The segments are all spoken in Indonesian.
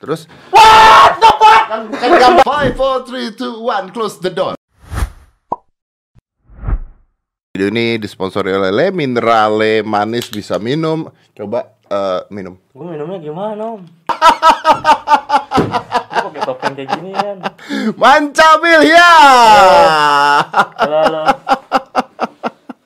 Terus What the fuck? Kan, gampang. Five, four, three, two, one, close the door. Video ini disponsori oleh Le Minerale manis bisa minum. Coba eh, minum. Gue minumnya gimana om? Gue pakai topeng kayak gini kan. Mancabil ya. Halo halo.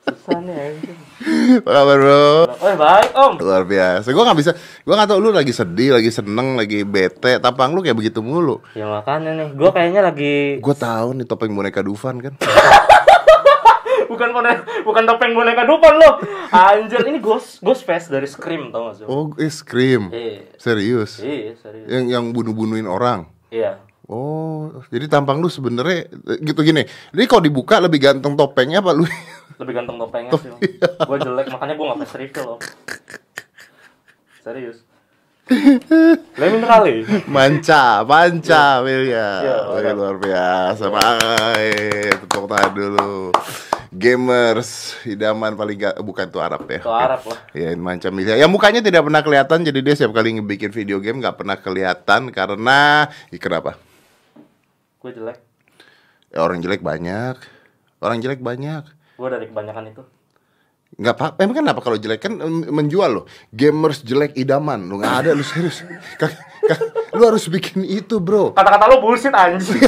Susah nih anjing. Apa kabar bro? Oh baik om. Luar biasa. Gue nggak bisa. Gue nggak tahu lu lagi sedih, lagi seneng, lagi bete. Tampang lu kayak begitu mulu. Ya makanya nih, gue kayaknya lagi Gue tahu nih topeng boneka Dufan kan. bukan boneka, bukan topeng boneka dupan lo. Anjir, ini ghost ghost face dari Scream tau gak sih? Oh, eh, Scream. Iya. Serius. Iya serius. Yang yang bunuh-bunuhin orang. Iya. Oh, jadi tampang lu sebenarnya eh, gitu gini. Jadi kalau dibuka lebih ganteng topengnya apa lu? Lebih ganteng topengnya sih. Gue jelek makanya gue gak face reveal om. Serius. Lemon kali. Manca, manca. Iya, Wih, mantap. luar biasa. Baik, tepuk tangan dulu. Gamers, idaman paling gak, bukan tuh Arab ya. Itu Arab lah. Ya, manca Milya. Ya mukanya tidak pernah kelihatan, jadi dia setiap kali ngebikin video game nggak pernah kelihatan karena, Ih, kenapa? Gue jelek. Ya, orang jelek banyak, orang jelek banyak. Gue dari kebanyakan itu. Nggak apa, emang kenapa kalau jelek kan menjual loh. Gamers jelek idaman, lu nggak ada lu serius. Ka- lu harus bikin itu bro. Kata-kata lo bullshit anjing.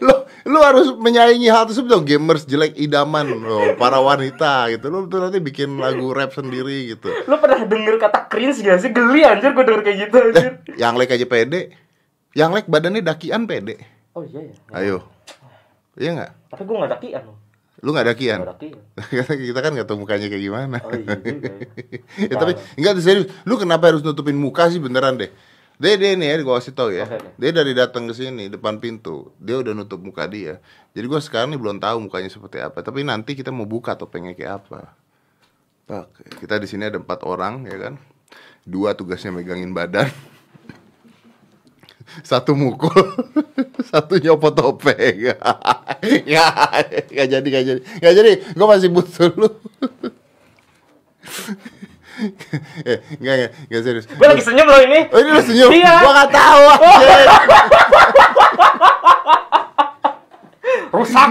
lu lu harus menyaingi hal tersebut dong gamers jelek idaman loh para wanita gitu lu tuh nanti bikin lagu rap sendiri gitu Lo pernah denger kata cringe gak sih? Geli anjir gue denger kayak gitu anjir. yang like aja pede yang like badannya dakian pede Oh iya ya. ayo. Iya nggak? Tapi gue gak dakian loh. lu nggak dakian? Gak dakian. kita kan nggak tahu mukanya kayak gimana. Oh iya juga ya. tapi enggak serius. Lu kenapa harus nutupin muka sih beneran deh? Dia dia nih ya gua kasih tau ya. Oke. dia dari datang ke sini depan pintu dia udah nutup muka dia. Jadi gua sekarang nih belum tahu mukanya seperti apa. Tapi nanti kita mau buka topengnya kayak apa. Oke, kita di sini ada empat orang ya kan? Dua tugasnya megangin badan satu mukul satu nyopot topeng ya nggak jadi nggak jadi nggak jadi gue masih butuh lu eh nggak nggak nggak serius Gue lagi senyum loh ini. oh ini lu senyum Iya. gue tahu anjir. Rusak.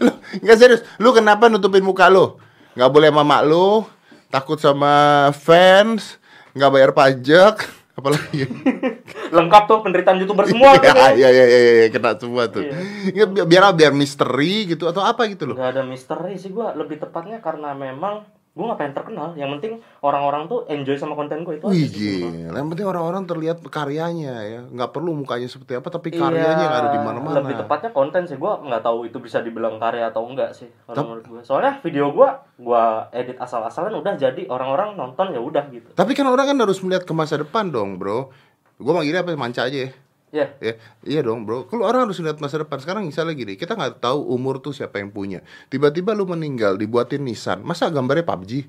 lu nggak serius lu kenapa nutupin muka lu nggak boleh sama mak lu takut sama fans nggak bayar pajak apalagi Lengkap tuh penderitaan youtuber semua. Iya, tuh. iya, iya, iya, iya, kena semua tuh. Ya, Iya. bi- biar biar misteri gitu atau apa gitu loh. Gak ada misteri sih gue. Lebih tepatnya karena memang gue gak pengen terkenal. Yang penting orang-orang tuh enjoy sama konten gue itu. Wih, sebenarnya. gila. Yang penting orang-orang terlihat karyanya ya. Nggak perlu mukanya seperti apa, tapi karyanya yang ada di mana-mana. Iya, Lebih tepatnya konten sih gue nggak tahu itu bisa dibilang karya atau enggak sih kalau menurut gue. Soalnya video gue gue edit asal-asalan udah jadi orang-orang nonton ya udah gitu. Tapi kan orang kan harus melihat ke masa depan dong, bro. Gue manggilnya apa? Manca aja ya. Ya, Ya, iya dong bro. Kalau orang harus lihat masa depan. Sekarang misalnya gini, kita nggak tahu umur tuh siapa yang punya. Tiba-tiba lu meninggal, dibuatin Nissan. Masa gambarnya PUBG?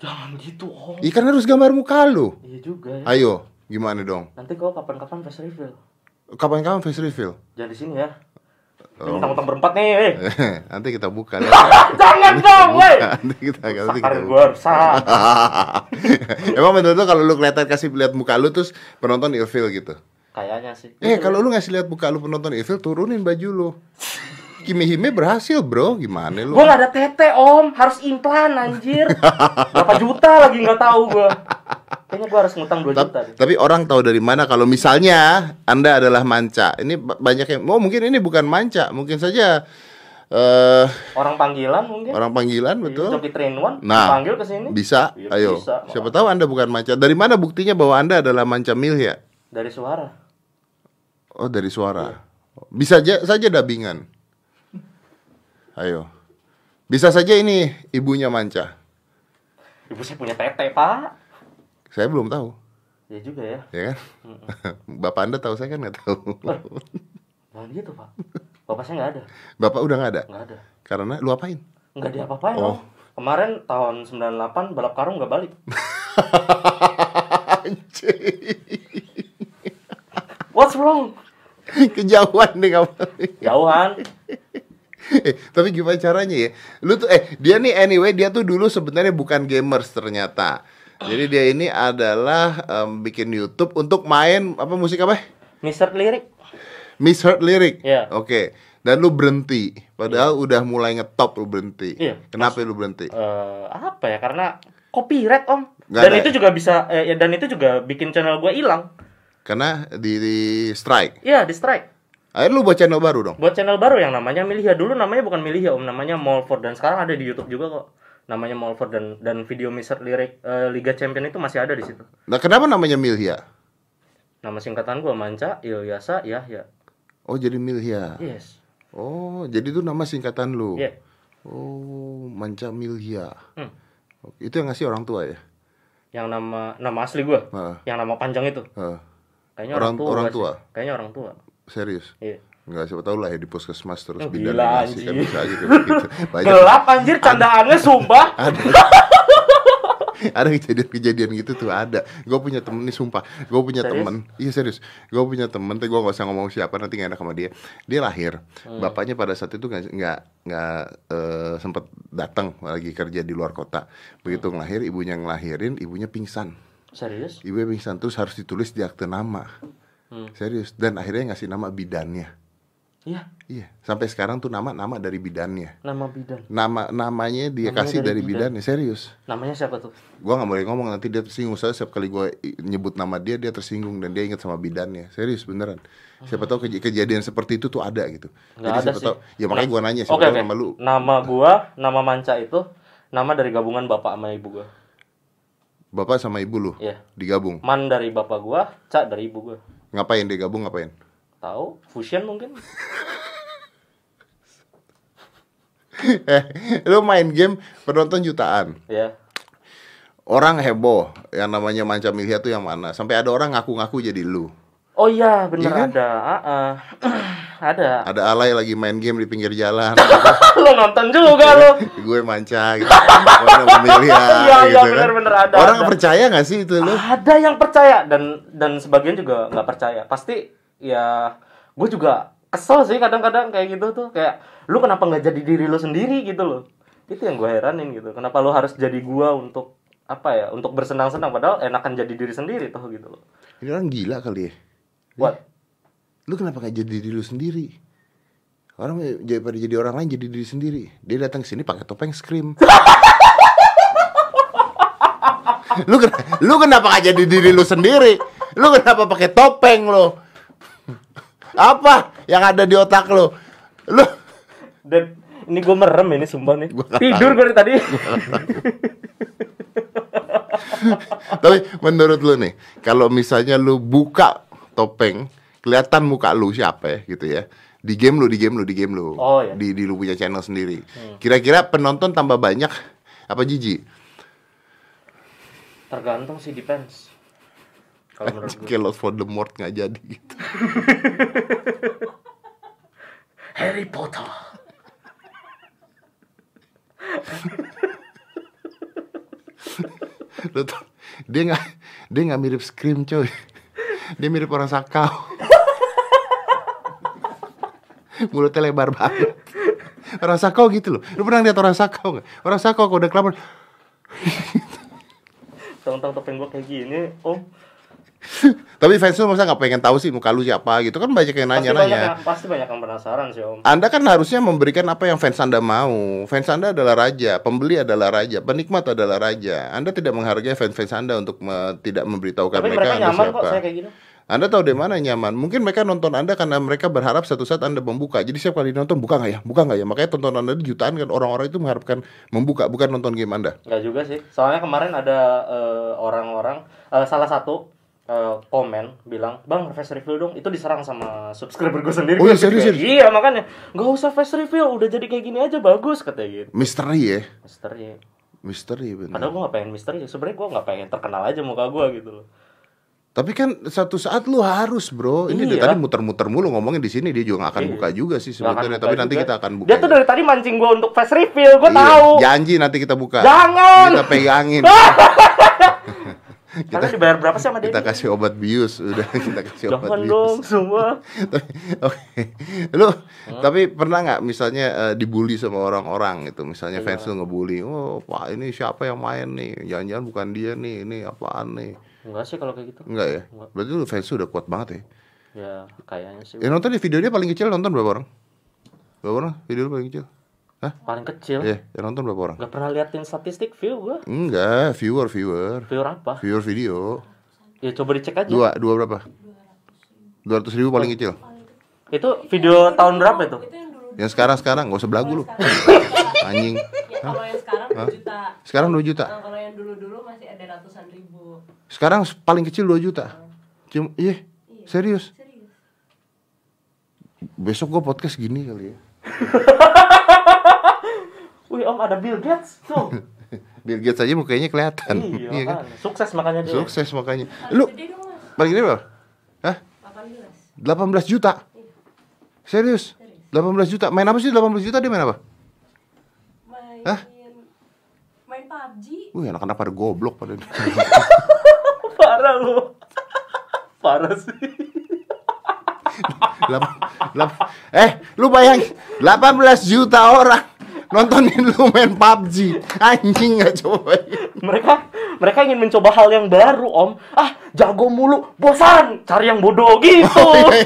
jangan gitu om. Ikan harus gambar muka lu. Iya juga ya. Ayo, gimana dong? Nanti gue kapan-kapan face reveal. Kapan-kapan face reveal? Jangan di sini ya. Oh. Ini tentang berempat nih. eh. nanti kita buka. Jangan dong, woi. nanti kita nanti kita gue. Emang betul tuh kalau lu kelihatan kasih lihat muka lu terus penonton ilfil gitu. Kayaknya sih. Eh kalau lu ngasih lihat muka lu penonton ilfil turunin baju lu. Kimi Hime berhasil bro, gimana lu? Gue gak ada tete om, harus implan anjir Berapa juta lagi gak tahu gue Kayaknya gue harus ngutang 2 Ta- juta deh. tapi orang tahu dari mana kalau misalnya Anda adalah manca. Ini ba- banyak yang oh mungkin ini bukan manca, mungkin saja eh Orang panggilan mungkin orang panggilan Iya, betul. Joki Train One Nah, Panggil ke sini Bisa, Iya, ayo. bisa. Siapa tahu Anda bukan manca. Dari mana buktinya bahwa Anda adalah manca Milya? Dari suara Oh, dari suara. Bisa aja saja dabingan. Ayo. Bisa saja ini ibunya manca. Ibu saya punya tete pak Saya belum tahu, Ya juga ya ya kan? Bapak Anda tahu saya kan nggak tahu. Jangan gitu pak Bapak saya gak ada Bapak udah nggak ada. Gak ada Karena lu apain? Gak diapa-apain Oh. om Kemarin tahun 98 balap karung gak balik What's wrong? Kejauhan nih kamu. Jauhan Eh, tapi gimana caranya ya? Lu tuh eh dia nih anyway dia tuh dulu sebenarnya bukan gamers ternyata. Jadi dia ini adalah em, bikin YouTube untuk main apa musik apa? Mister lirik. Misheard lyric. Iya. Oke. Dan lu berhenti. Padahal udah mulai ngetop lu berhenti. Iya. Kenapa lu berhenti? Eh, apa ya? Karena copyright om. Nggak dan ada itu ya? juga bisa eh, ya, dan itu juga bikin channel gua hilang. Karena di, di strike. Iya di strike. Akhirnya lu buat channel baru dong. Buat channel baru yang namanya Milihia dulu namanya bukan Milihia om namanya Molford dan sekarang ada di YouTube juga kok. Namanya Molford dan dan video Mister lirik eh, Liga Champion itu masih ada di situ. Nah, kenapa namanya Milhia? Nama singkatan gua Manca Ilyasa Yahya. Oh, jadi Milhia. Yes. Oh, jadi itu nama singkatan lu. Iya. Oh, Manca Milhia. Hmm. Itu yang ngasih orang tua ya? Yang nama nama asli gua. Heeh. Yang nama panjang itu. Heeh. Kayaknya Orang- orang, tua. orang sih. tua? Kayaknya orang tua. Serius? Iya. Enggak, siapa tahu lah ya di puskesmas terus Oh, bidan gila, ngasih kan bisa aja kayak begitu. Banyak Gelap anjir candaannya sumpah. ada ada kejadian-kejadian gitu tuh ada gue punya temen nih sumpah gue punya Serius? temen iya serius gue punya temen tapi gue gak usah ngomong siapa nanti gak enak sama dia dia lahir Hmm. bapaknya pada saat itu nggak nggak nggak eh, sempet datang lagi kerja di luar kota begitu ngelahir ibunya ngelahirin ibunya pingsan Serius? ibunya pingsan terus harus ditulis di akte nama Hmm. serius dan akhirnya ngasih nama bidannya Iya, iya sampai sekarang tuh nama nama dari bidannya nama bidan. nama namanya dia Namanya kasih dari dari bidan. bidannya serius Namanya siapa tuh? gua nggak boleh ngomong nanti dia tersinggung saya setiap kali gua i- nyebut nama dia dia tersinggung dan dia ingat sama bidannya serius beneran siapa tahu kej- kejadian seperti itu tuh ada gitu Nggak jadi ada siapa sih. tahu ya makanya gua nanya siapa Oke, tahu oke. nama lu Nama gua, nama Manca itu nama dari gabungan bapak sama ibu gua. Bapak sama ibu lu Iya. digabung Man dari bapak gua, Ca dari ibu gua. ngapain dia gabung ngapain Tahu? Fusion mungkin? eh lu main game penonton jutaan ya. orang heboh yang namanya Manca Milhia tuh yang mana sampai ada orang ngaku-ngaku jadi lu Oh iya, bener Iya kan? ada. Ah, ah. ada. ada alay lagi main game di pinggir jalan lo nonton juga lo. gue manca gitu orang Milhia Iya, iya, gitu kan. bener-bener ada, orang ada. percaya gak sih itu lu Ada yang percaya dan dan sebagian juga nggak percaya. Pasti ya gue juga kesel sih kadang-kadang kayak gitu tuh kayak lu kenapa nggak jadi diri lu sendiri gitu loh. Itu yang gue heranin gitu. Kenapa lu harus jadi gua untuk apa ya? Untuk bersenang-senang padahal enakan jadi diri sendiri tuh gitu loh. ini orang gila kali ya What? Lu kenapa gak jadi diri lu sendiri? Orang daripada jadi orang lain jadi diri sendiri. Dia datang ke sini pakai topeng scream. Lu ken- lu kenapa gak jadi diri lu sendiri? Lu kenapa pakai topeng lo apa yang ada di otak lu? Lu Dan ini gue merem ini sumpah nih. Gua Tidur gue tadi. tapi menurut lu nih kalau misalnya lu buka topeng kelihatan muka lu siapa ya gitu ya di game lu di game lu di game lu Oh, iya. di di lu punya channel sendiri kira-kira penonton tambah banyak apa jijik Tergantung sih depends. Kalau menurut gue. kayak Lord Voldemort nggak jadi gitu Harry Potter. Dia nggak dia nggak mirip Scream coy dia mirip orang sakau mulutnya lebar banget orang sakau gitu loh lu pernah lihat orang sakau nggak orang sakau kalau udah kelamaan Tentang topeng gue kayak gini, om. tapi fans lu masa nggak pengen tahu sih muka lu siapa gitu kan banyak yang Pasti banyak, nanya-nanya yang, pasti banyak yang penasaran sih om. Anda kan harusnya memberikan apa yang fans Anda mau. Fans Anda adalah raja, pembeli adalah raja, penikmat adalah raja. Anda tidak menghargai fans-fans Anda untuk me- tidak memberitahukan Tapi mereka, mereka Anda nyaman siapa. kok saya kayak gini. Anda tahu dari mana nyaman? Mungkin mereka nonton Anda karena mereka berharap satu saat Anda membuka. Jadi setiap kali nonton buka nggak ya, buka nggak ya. Makanya tontonan Anda jutaan kan orang-orang itu mengharapkan membuka, bukan nonton game Anda. Enggak juga sih. Soalnya kemarin ada eh, orang-orang eh, salah satu eh, komen bilang, "Bang, face reveal dong." Itu diserang sama subscriber gue sendiri. Oh, iya, serius, serius? Iya, makanya nggak usah face reveal, udah jadi kayak gini aja bagus katanya gitu. Misteri ya, Misteri. misteri benar. Padahal gue gak pengen misteri. Sebenarnya gue gak pengen terkenal aja muka gue gitu loh. Tapi kan satu saat lu harus bro. Ini dari Iya. tadi muter-muter mulu ngomongin di sini dia juga nggak akan Iya. buka juga sih sebetulnya. Tapi nanti juga. kita akan buka. Dia tuh dari tadi mancing gue untuk face reveal, gue Iya, tahu. Janji nanti kita buka. Jangan. Kita pegangin. Kalian dibayar berapa sih sama kita Denny? kasih obat bius udah kita kasih obat Jangan bius dong semua. Tapi, Oke, lu tapi pernah nggak misalnya eh, dibully sama orang-orang gitu, misalnya fans lu ngebully, oh pak ini siapa yang main nih, jangan-jangan bukan dia nih, ini apaan nih, Enggak sih kalau kayak gitu. enggak ya? Berarti lu fans lu udah kuat banget ya? Ya kayaknya sih. Ya nonton di video dia paling kecil nonton berapa orang? Berapa orang? Video lu paling kecil? Hah? Paling kecil. Iya, yang nonton berapa orang? Nggak pernah liatin statistik view gua. Enggak, viewer, viewer, View apa? viewer video. Ya coba dicek aja. Dua, dua berapa? Dua ratus ribu paling kecil. Itu video tahun berapa itu? Yang sekarang sekarang, gak usah belagu lu. Anjing. Ya, kalau yang sekarang 2 juta. Sekarang 2 juta. Nah, kalau yang dulu-dulu masih ada ratusan ribu. Sekarang paling kecil 2 juta. Cuma, iya, serius. Serius. Besok gua podcast gini kali ya. Wih om ada Bill Gates tuh. Bill Gates aja mukanya kelihatan. iya, Iya kan? Sukses makanya dia. Sukses makanya. Lu paling gede berapa? Hah? 18. 18 juta. Serius? 18 juta. Main apa sih 18 juta dia main apa? Main Hah? main PUBG. Wih, anak-anak pada goblok pada. Parah lu. Parah sih. Lap- lap- eh, lu bayangin 18 juta orang nontonin lu main PUBG. Anjing nggak coba. Mereka mereka ingin mencoba hal yang baru om. Ah jago mulu, bosan. Cari yang bodoh gitu. Oh, iya,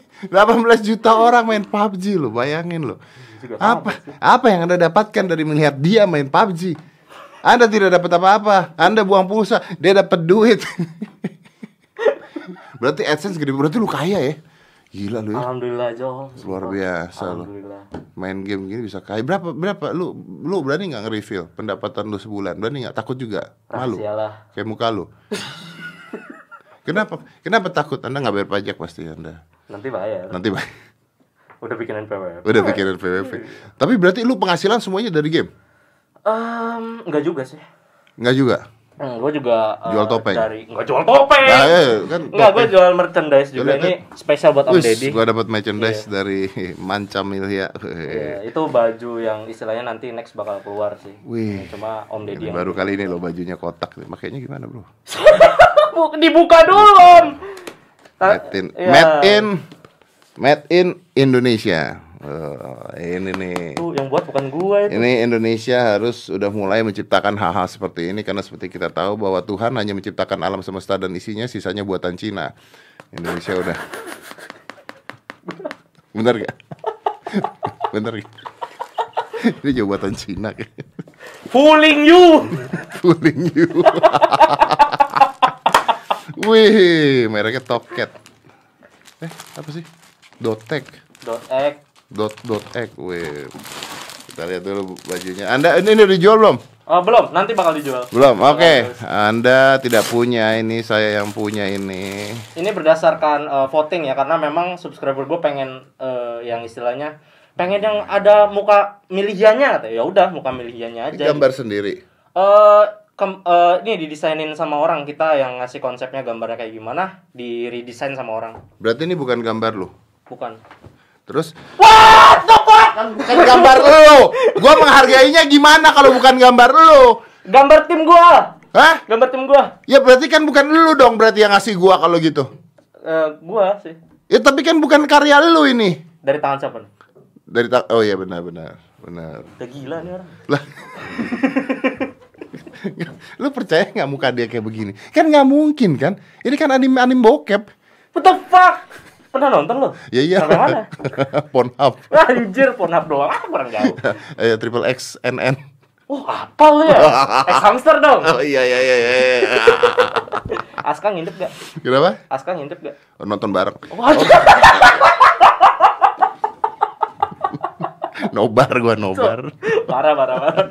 18 juta orang main PUBG lu, bayangin. Juga Apa apa yang Anda dapatkan dari melihat dia main PUBG? Anda tidak dapat apa-apa. Anda buang pulsa, dia dapat duit. berarti AdSense gede, berarti lu kaya ya? Gila lu ya. Alhamdulillah Jo. Luar biasa lu. Alhamdulillah. Main game gini bisa kaya. Berapa berapa lu lu berani nggak nge-reveal pendapatan lu sebulan? Berani nggak? Takut juga? Malu. Rahasia lah. Kayak muka lu. Kenapa? Kenapa takut? Anda nggak bayar pajak pasti Anda. Nanti bayar. Nanti bayar. Udah bikinin PWP. Udah pikirin PWP. Tapi berarti lu penghasilan semuanya dari game? Em, enggak juga sih. Enggak juga. Hmm, gue juga eh, Jual topeng? dari enggak jual topeng. Nah, eh, kan Enggak, gue jual merchandise juga. Jual Ini spesial buat Om Deddy. gua dapat merchandise dari Manca Milya. Iya, itu baju yang istilahnya nanti next bakal keluar sih. Wih. Cuma Om Deddy yang baru kali ini loh bajunya kotak. Makanya gimana, Bro? Bu- dibuka dulu Om. Made in, iya. made in, made in Indonesia. Oh, ini nih. Tuh, yang buat bukan gua itu. Ini Indonesia harus udah mulai menciptakan hal-hal seperti ini karena seperti kita tahu bahwa Tuhan hanya menciptakan alam semesta dan isinya sisanya buatan Cina. Indonesia udah. Bener gak? Bener gak? Ini juga buatan Cina Fooling you. Fooling you. Wih, mereknya Topcat. Eh, apa sih? Dotek. Dot egg. Dot dot egg. Wih. Kita lihat dulu bajunya. Anda ini, ini udah dijual belum? Oh, belum, nanti bakal dijual. Belum. Oke. Anda tidak punya ini, saya yang punya ini. Ini berdasarkan eh, voting ya karena memang subscriber gue pengen eh, yang istilahnya pengen yang ada muka milihiannya kata ya udah muka milihiannya Ini aja. gambar sendiri. Eh kem- eh, ini didesainin sama orang kita yang ngasih konsepnya gambarnya kayak gimana di redesign sama orang Berarti ini bukan gambar lu. bukan Terus kan bukan gambar lu. Gua menghargainya gimana kalau bukan gambar lu? gambar tim gua Hah? gambar tim gua Ya berarti kan bukan lu dong berarti yang ngasih gua kalau gitu. Eh, gua sih Ya tapi kan bukan karya lu ini. dari tangan siapa? Dari ta- oh iya benar benar. Benar. udah gila nih orang Lah. lu percaya nggak muka dia kayak begini? Kan nggak mungkin kan? Ini kan anim anim bokep. what the fuck pernah nonton lo Ya iya. sampai mana Pornhub. anjir pornhub doang ah kurang jauh Eh triple X NN. Wah, apa lu ya? Ex hamster dong. Oh iya iya iya. iya. Aska ngintip gak? Kenapa? Aska ngintip gak? Oh, nonton bareng. Waduh, Nobar gua nobar. parah parah parah.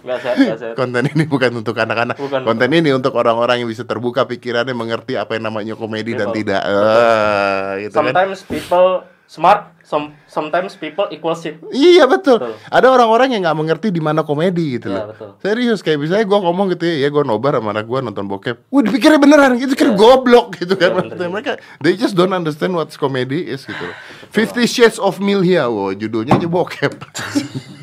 Gak sehat, gak sehat. Konten ini bukan untuk anak-anak. Bukan, Konten ini untuk orang-orang yang bisa terbuka pikirannya, mengerti apa yang namanya komedi dan Betul. tidak. Eh, gitu kan. Sometimes people smart, some, sometimes people equal shit. Iya betul. Betul. Ada orang-orang yang nggak mengerti di mana komedi gitu Iya, loh. betul. Serius kayak misalnya gue ngomong gitu ya, ya gue nobar sama anak gue nonton bokep. Wah dipikirnya beneran gitu kira goblok gitu kan. Iya, Maksudnya mereka they just don't understand what comedy is gitu. loh. Fifty Shades of Millia, wow judulnya aja bokep.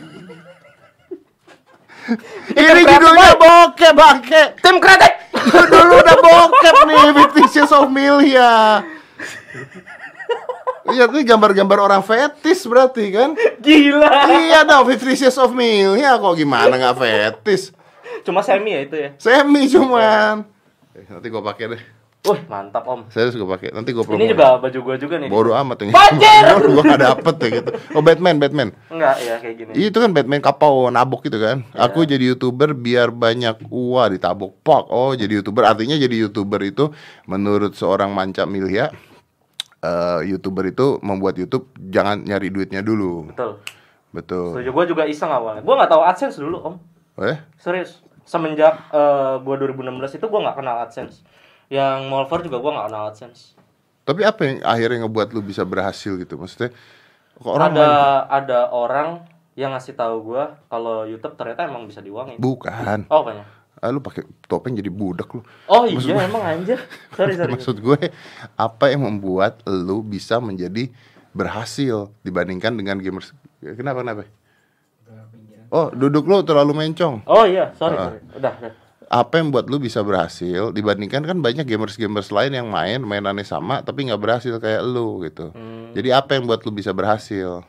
Ini judulnya bokep bangke. Tim kreatif. Dulu udah bokep nih, Fifty Shades of Milia. Iya, itu gambar-gambar orang fetis berarti kan? Gila. iya dong, Fifty Shades of Milia kok gimana nggak fetis? Cuma semi ya itu ya. Semi cuman. Eh, nanti gua pakai deh. Wih, mantap Om. Serius gua pakai. Nanti gua promo. Ini juga baju gua juga nih. bodoh amat yang Banjir! gua nggak dapet ya gitu. Oh Batman, Batman. Enggak, ya kayak gini. Itu kan Batman kapau nabok gitu kan. Aku jadi youtuber biar banyak uang ditabok pok. Oh jadi youtuber artinya jadi youtuber itu menurut seorang manca Milya eh, youtuber itu membuat YouTube jangan nyari duitnya dulu. Betul. Betul. Setuju. Gua juga iseng awalnya. Gua nggak tahu AdSense dulu Om. Eh? Serius. Semenjak eh, gua 2016 itu gua nggak kenal AdSense. Yang Molver juga gua nggak kenal AdSense. Tapi apa yang akhirnya ngebuat lu bisa berhasil gitu? Maksudnya kok orang ada main- ada orang yang ngasih tahu gua kalau YouTube ternyata emang bisa diuangin. bukan. Oh, apanya? Ah, lu pakai topeng jadi budak lu. Oh iya emang anjir. Sorry sorry. Maksud gue apa yang membuat lu bisa menjadi berhasil dibandingkan dengan gamers? Kenapa kenapa? Oh, duduk lu terlalu mencong. Oh iya, sorry Ah. sorry. Udah, udah. Apa yang buat lu bisa berhasil dibandingkan kan banyak gamers-gamers lain yang main mainannya sama tapi nggak berhasil kayak lu gitu. Jadi apa yang buat lu bisa berhasil?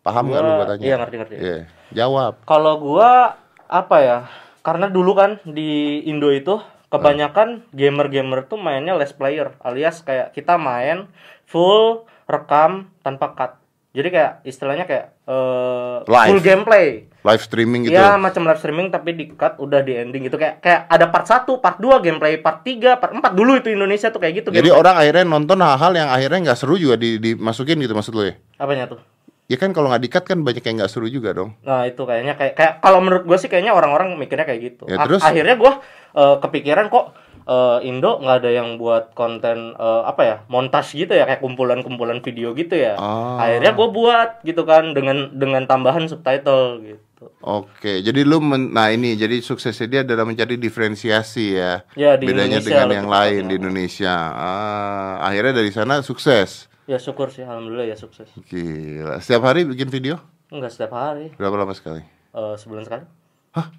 Paham nggak lu Hmm. Gua- gua tanya? iya, ngerti, ngerti. Iya. Jawab. Kalau gua apa ya? Karena dulu kan di Indo itu kebanyakan gamer-gamer tuh mainnya less player, alias kayak kita main full rekam tanpa cut. Jadi kayak istilahnya kayak eh, Live. full gameplay. Live streaming gitu. Ya macam live streaming tapi di cut udah di ending gitu kayak kayak ada part 1, part 2 gameplay, part 3, part 4 dulu itu Indonesia tuh kayak gitu Jadi gameplay. orang akhirnya nonton hal-hal yang akhirnya nggak seru juga di, dimasukin gitu maksud lu ya? Apanya tuh? Ya kan kalau nggak dikat kan banyak yang nggak seru juga dong. Nah itu kayaknya kayak kayak kalau menurut gue sih kayaknya orang-orang mikirnya kayak gitu. Ya, terus? akhirnya gue eh, kepikiran kok eh, Indo nggak ada yang buat konten eh, apa ya montas gitu ya kayak kumpulan-kumpulan video gitu ya. Ah. Akhirnya gue buat gitu kan dengan dengan tambahan subtitle gitu. Oke, jadi lu men- nah ini jadi suksesnya dia adalah mencari diferensiasi ya. Ya, di Bedanya Indonesia dengan yang lain tepatnya. di Indonesia. Ah, akhirnya dari sana sukses. Ya syukur sih alhamdulillah ya sukses. Gila. Setiap hari bikin video? Enggak setiap hari, Berapa lama sekali? eh, sebulan sekali. Hah?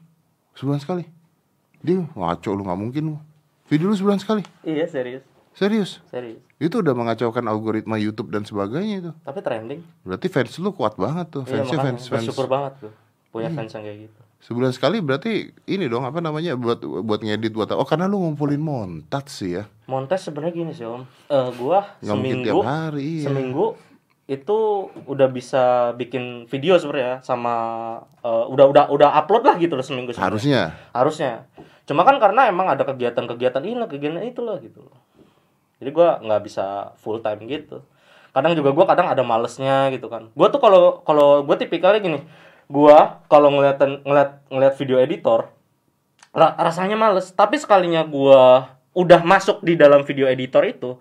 Sebulan sekali? Dia ngaco lu nggak mungkin lu. Video lu sebulan sekali? Iya serius, Serius? serius. Itu udah mengacaukan algoritma YouTube dan sebagainya itu. Tapi trending. Berarti fans lu kuat banget tuh. Iya Fansnya makanya fans fans. bersyukur banget tuh punya fans yang kayak gitu. Sebulan sekali berarti ini dong apa namanya buat buat ngedit buat oh karena lu ngumpulin montat sih ya. Montes sebenarnya gini sih om, Eh gua Nggak seminggu, tiap hari, iya. seminggu itu udah bisa bikin video sebenarnya sama eh, udah udah udah upload lah gitu loh seminggu sebenarnya. Harusnya. harusnya cuma kan karena emang ada kegiatan-kegiatan ini kegiatan itu loh gitu loh. Jadi gua nggak bisa full time gitu. Kadang juga gua kadang ada malesnya gitu kan. Gua tuh kalau kalau gue tipikalnya gini gua kalau ngeliatin ngeliat ngeliat video editor ra- rasanya males. Tapi sekalinya gua udah masuk di dalam video editor itu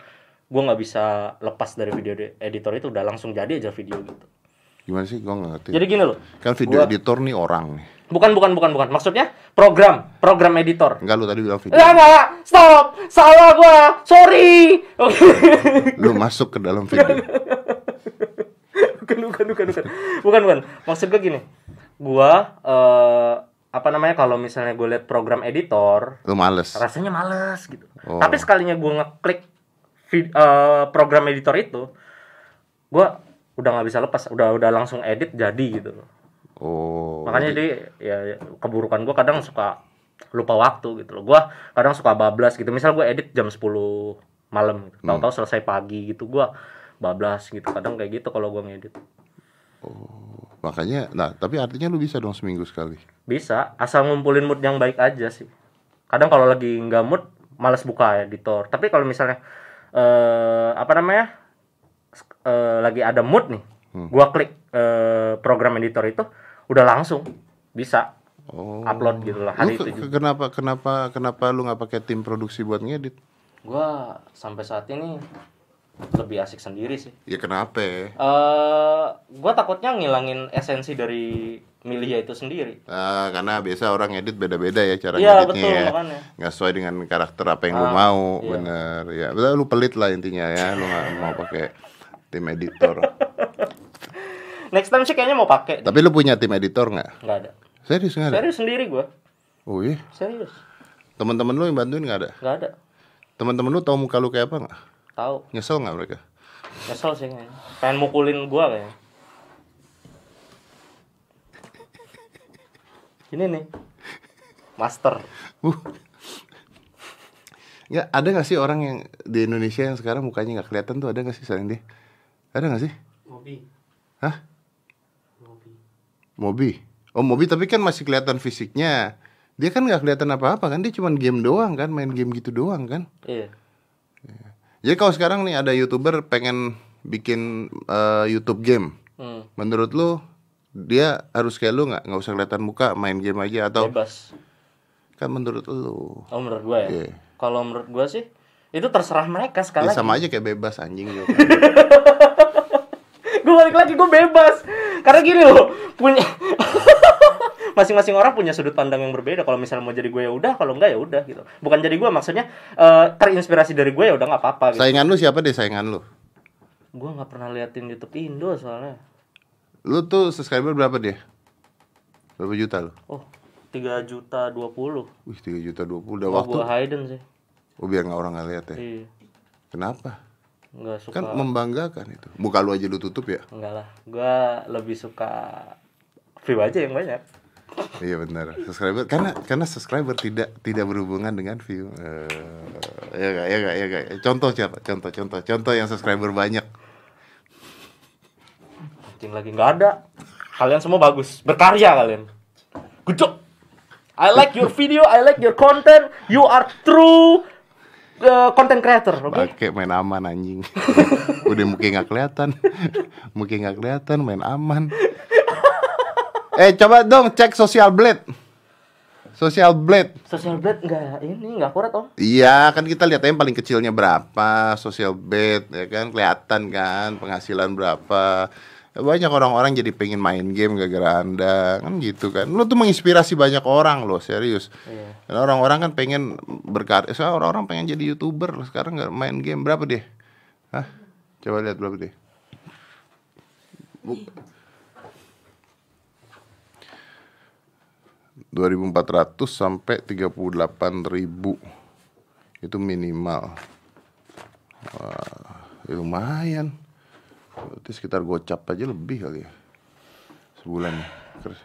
gua nggak bisa lepas dari video de- editor itu. Udah langsung jadi aja video gitu. Gimana sih? Gua nggak ngerti. jadi gini loh. Kan video gua- editor nih orang nih. Bukan bukan bukan bukan maksudnya program program editor Enggak lu tadi bilang video. Enggak, enggak, stop, salah gua, sorry. Oke, Lu masuk ke dalam video. bukan, bukan, bukan, bukan, bukan, bukan. Maksud gua gini, gua eh, apa namanya kalau misalnya gue liat program editor, Lu males. rasanya males gitu. Oh. Tapi sekalinya gua ngeklik vid- eh, program editor itu, gua udah nggak bisa lepas, udah udah langsung edit jadi gitu. Oh. makanya dia ya ya, keburukan gue kadang suka lupa waktu gitu loh. Gue kadang suka bablas gitu. Misal gue edit jam 10 malam gitu. tahu-tahu selesai pagi gitu gue bablas gitu. Kadang kayak gitu kalau gue ngedit. Makanya nah, tapi artinya lu bisa dong seminggu sekali. bisa asal ngumpulin mood yang baik aja sih. Kadang kalau lagi nggak mood malas buka editor. Tapi kalau misalnya eh apa namanya eh, lagi ada mood nih gua klik eh, program editor itu udah langsung bisa Oh. upload gitu lah Lu hari ke- itu juga. ke- kenapa kenapa kenapa lu nggak pakai tim produksi buat ngedit? Gua sampai saat ini lebih asik sendiri sih. Ya kenapa? Eh, gua takutnya ngilangin esensi dari Milia itu sendiri. Ah, karena biasa orang ngedit beda-beda ya cara Iya, ngeditnya betul, ya. makanya. Nggak sesuai dengan karakter apa yang lu Ah, mau, iya. bener. Ya, lu pelit lah intinya ya, lu nggak mau pakai tim editor. Next time sih kayaknya mau pakai. Tapi lu punya tim editor nggak? Nggak ada. Serius nggak ada? Serius sendiri gua. Oh iya. Serius. Teman-teman lu yang bantuin nggak ada? Nggak ada. Teman-teman lu tahu muka lu kayak apa nggak? Tahu. Nyesel nggak mereka? Nyesel sih kayaknya. Pengen mukulin gua kayaknya. Ini nih. Master. Uh. Ya, ada nggak sih orang yang di Indonesia yang sekarang mukanya nggak kelihatan tuh ada nggak sih selain dia? Ada nggak sih? Mobi. Hah? Mobi. Oh Mobi tapi kan masih kelihatan fisiknya. Dia kan nggak kelihatan apa-apa kan? Dia cuma game doang kan, main game gitu doang kan? Iya. Jadi kalau sekarang nih ada youtuber pengen bikin eh, YouTube game, Hmm. menurut lu dia harus kayak lu nggak nggak usah kelihatan muka main game aja atau Bebas. kan menurut lu Oh menurut gua ya. Iya. Kalau menurut gua sih itu terserah mereka sekali ya lagi. sama aja kayak bebas anjing juga. gue balik lagi gue bebas karena gini loh punya masing-masing orang punya sudut pandang yang berbeda kalau misalnya mau jadi gue ya udah kalau enggak ya udah gitu bukan jadi gue maksudnya eh, terinspirasi dari gue ya udah nggak apa-apa gitu Saingan lu siapa deh saingan lu? gue nggak pernah liatin YouTube Indo soalnya Lu tuh subscriber berapa dia? Berapa juta lu? oh tiga juta dua puluh Wih 3 juta 20 udah oh, waktu. gue Hayden sih Oh biar nggak orang nggak lihat ya. iya Kenapa? Nggak suka Kan membanggakan itu. Muka lu aja lu tutup ya. enggak lah gue lebih suka view aja yang banyak Iya benar. Subscriber karena karena subscriber tidak tidak berhubungan dengan view. Eh, ya gak, ya gak, ya gak. Contoh siapa? Contoh, contoh, contoh yang subscriber banyak. Anjing lagi nggak ada. Kalian semua bagus, berkarya kalian. Job. I like your video, I like your content. You are true uh, content creator, oke? Pakai main aman anjing. Udah mungkin nggak kelihatan. mungkin nggak kelihatan main aman. eh coba dong cek social blade. Social blade. Social blade nggak ini nggak akurat om. Iya, kan kita lihat yang paling kecilnya berapa, social bed, ya kan, kelihatan kan, penghasilan berapa. Banyak orang-orang jadi pengen main game gara-gara anda, kan gitu kan. Lu tuh menginspirasi banyak orang loh, serius. Iya. Orang-orang kan pengen berkarya, soalnya orang-orang pengen jadi youtuber, sekarang nggak main game berapa deh? Hah? Coba lihat berapa deh? Bu- 2400 sampai 38.000 itu minimal wah ya lumayan berarti sekitar gocap aja lebih kali ya sebulan keren,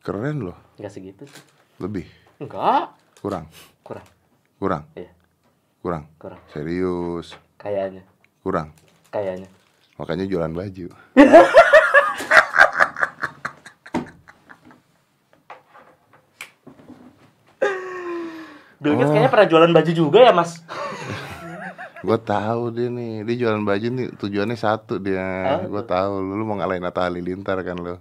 keren loh Nggak segitu sih. lebih Enggak. kurang Kurang. kurang Iya, kurang kurang. serius Kayaknya. kurang Kayaknya. makanya jualan baju Bill Gates kayaknya pernah jualan baju juga ya mas. gue tahu dia nih dia jualan baju nih tujuannya satu dia gue tahu lu, lu mau ngalahin Atta Halilintar kan lu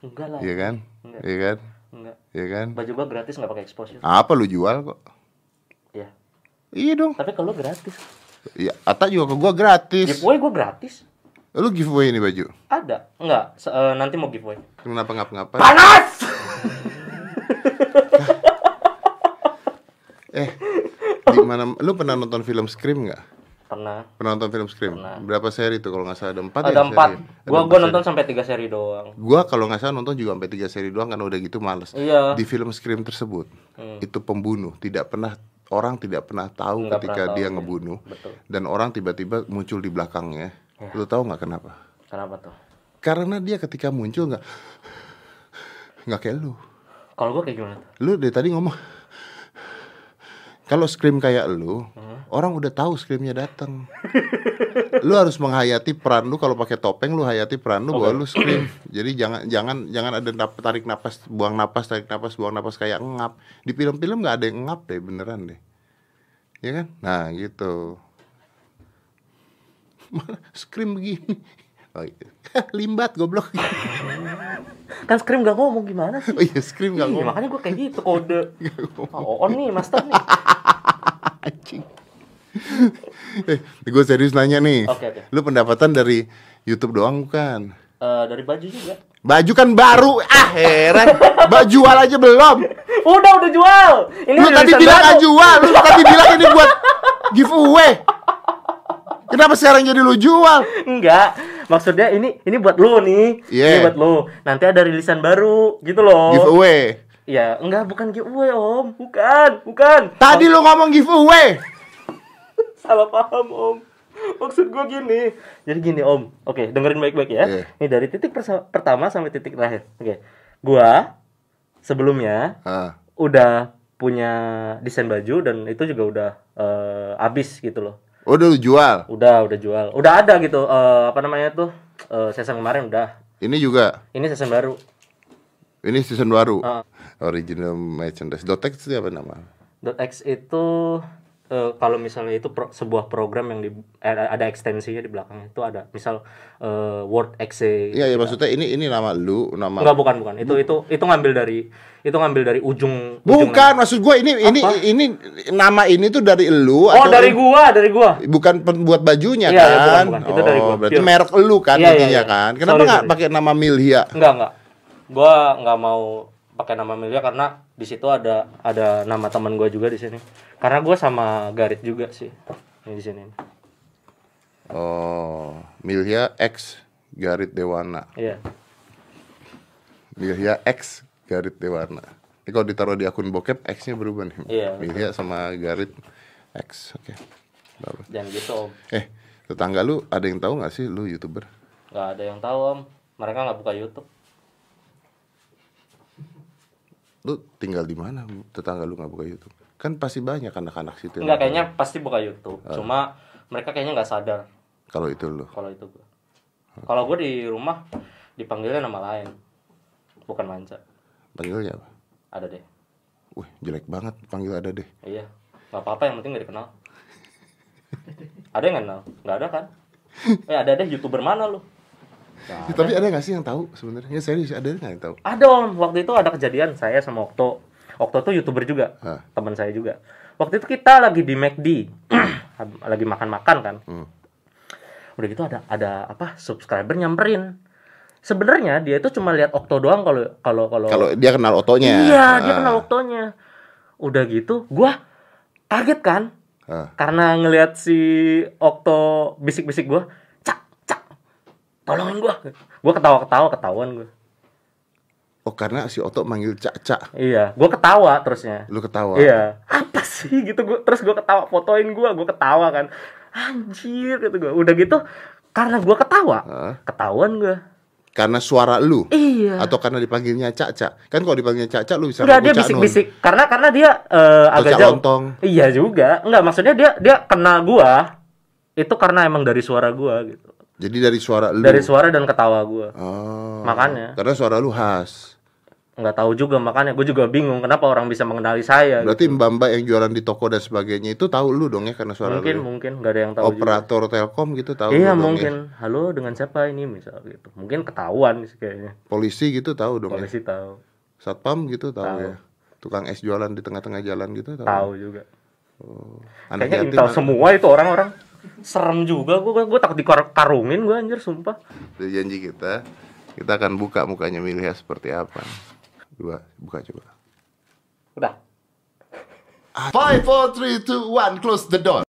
Enggak lah. iya kan Enggak. iya kan Enggak. iya kan Baju gua gratis nggak pakai exposure. apa lu jual kok Iya. iya dong Tapi kalau gratis. Iya, Atta juga ke gua gratis. Giveaway gua gratis. Lu giveaway ini baju. Ada. Enggak. Eh, nanti mau giveaway. Kenapa ngap-ngapain? Panas! Eh, di mana lu pernah nonton film Scream nggak? Pernah. Pernah nonton film Scream? Berapa seri tuh kalau nggak salah ada empat Ada ya empat. seri? Ada Gua empat gua seri. nonton sampai tiga seri doang. Gua kalau nggak salah nonton juga sampai tiga seri doang kan udah gitu males. Iya. Di film Scream tersebut Hmm. itu pembunuh tidak pernah orang tidak pernah tahu Nggak ketika pernah tahu, dia iya. ngebunuh Betul. dan orang tiba-tiba muncul di belakangnya. Ya. Lu tahu nggak kenapa? Kenapa tuh? Karena dia ketika muncul nggak nggak kayak lu. Kalau gua kayak gimana? Lu dari tadi ngomong kalau scream kayak lu, Hmm. orang udah tahu screamnya datang. lu harus menghayati peran lu kalau pakai topeng lu hayati peran lu bahwa lu scream. Jadi jangan jangan jangan ada nap- tarik napas, buang napas, tarik napas, buang napas kayak ngap. Di film-film nggak ada yang ngap deh beneran deh. Ya kan? Nah, gitu. Scream begini. Oh, iya. Limbat goblok. Kan Scream gak ngomong gimana sih? Oh iya, scream nggak Iya, ngomong. makanya gua kayak gitu kode. Oh, on nih, master nih. Anjing. eh, gue serius nanya nih. Oke, oke. Lu pendapatan dari YouTube doang bukan? Eh, dari baju juga. Baju kan baru. Ah, heran. Baju jual aja belum. Udah, udah jual. Ini Lu tadi bilang nggak jual. Lu tadi bilang ini buat giveaway. Kenapa sekarang jadi lu jual? Enggak. maksudnya ini ini buat lo nih ini Yeah. buat lo nanti ada rilisan baru gitu loh Giveaway. Ya enggak bukan giveaway om. Bukan bukan. Tadi lu ngomong giveaway. salah paham om. Maksud gue gini. Jadi gini om. Oke dengerin baik-baik ya. Iya. ini dari titik pertama sampai titik terakhir. Oke. Gua sebelumnya Ah. udah punya desain baju dan itu juga udah eh, habis gitu loh. Oh, udah lu jual. udah udah jual. Udah ada gitu eh, apa namanya tuh eh, season kemarin udah. Ini juga. ini season baru Ini season baru. Ah. Original merchandise. Dotex itu apa nama? .x itu eh, kalau misalnya itu pro- sebuah program yang di eh, ada ekstensinya di belakangnya itu ada misal eh, Word exe Iya, ya maksudnya ini ini nama lu, nama enggak bukan bukan itu itu itu ngambil dari itu ngambil dari ujung ujung Bukan, maksud gua ini ini ini nama ini tuh dari lu oh dari gua dari gua bukan pembuat bajunya Iya, iya, kan? bukan, bukan. Itu dari oh, gua, berarti pure. merek lu kan Iya, iya, intinya iya. kan? Kenapa nggak pakai nama Milhia? enggak enggak gua nggak mau pakai nama Milia karena di situ ada ada nama teman gua juga di sini karena gua sama Garit juga sih ini di sini Oh, Milhia X Garit Dewana. iya Milhia X Garit Dewana. Ini kalau ditaruh di akun bokep X-nya berubah nih. Iya. Milhia sama Garit X. Oke. Bagus. jangan gitu om Eh, tetangga lu ada yang tahu nggak sih lu YouTuber? nggak ada yang tahu om mereka nggak buka YouTube Lu tinggal di mana? Tetangga lu nggak buka YouTube? Kan pasti banyak anak-anak situ. tahu. kayaknya pasti buka YouTube. Cuma mereka kayaknya nggak sadar Kalau itu lu. kalau itu gua. Kalau gue di rumah dipanggilnya nama lain. Bukan Manca. Panggilnya apa? Ada deh. Wih, jelek banget panggil ada deh. Iya. nggak apa-apa yang penting gak dikenal. ada yang nggak kenal? Nggak ada kan? Eh ada deh youtuber mana lu? Nggak Ya, tapi ada nggak sih yang tahu sebenarnya? Ya serius ada nggak yang tahu? Ada om, waktu itu ada kejadian saya sama Okto. Okto tuh youtuber juga, teman saya juga. Waktu itu kita lagi di McD, lagi makan-makan kan. Hmm. Udah gitu ada ada apa subscriber nyamperin. Sebenarnya dia itu cuma lihat Okto doang kalau kalau kalau. Kalau dia kenal otonya. Iya dia Ah. kenal Oktonya. Udah gitu, gua kaget kan Ah. karena ngelihat si Okto bisik-bisik gua, tolongin gua. Gua ketawa-ketawa ketahuan gua. Oh karena si Oto manggil Cak Cak, Iya, gua ketawa terusnya. lu ketawa. Iya, apa sih gitu gua terus gua ketawa fotoin gua, gua ketawa kan. Anjir gitu gua. Udah gitu karena gua ketawa, Hah? ketahuan gua. Karena suara lu Iya. atau karena dipanggilnya Cak Cak. Kan kalau dipanggilnya Cak Cak lu bisa Enggak dia bisik-bisik karena karena dia Atau agak Cak jauh. Lontong. Iya juga. Enggak, maksudnya dia dia kenal gua itu karena emang dari suara gua gitu. Jadi dari suara lu. Dari suara dan ketawa gua. Oh. Makanya. Karena suara lu khas. Nggak tahu juga makanya gue juga bingung kenapa orang bisa mengenali saya. Berarti mbak-mbak yang jualan di toko dan sebagainya itu tahu lu dong ya karena suara mungkin lu. mungkin nggak ada yang tahu juga. Operator Telkom gitu tahu Iya dong mungkin. ya. Halo dengan siapa ini misal gitu. Mungkin ketahuan sih kayaknya. Polisi gitu tahu dong ya. Polisi tahu. Satpam gitu tahu, Tahu. ya. Tukang es jualan di tengah-tengah jalan gitu tahu. Tahu juga. Anak Kayaknya intel semua itu orang-orang. Serem juga gue gue takut dikarungin gue anjir sumpah. Itu janji kita. Kita akan buka mukanya Milya seperti apa. Dua, buka coba. Udah. Five, four, three, two, one, close the door.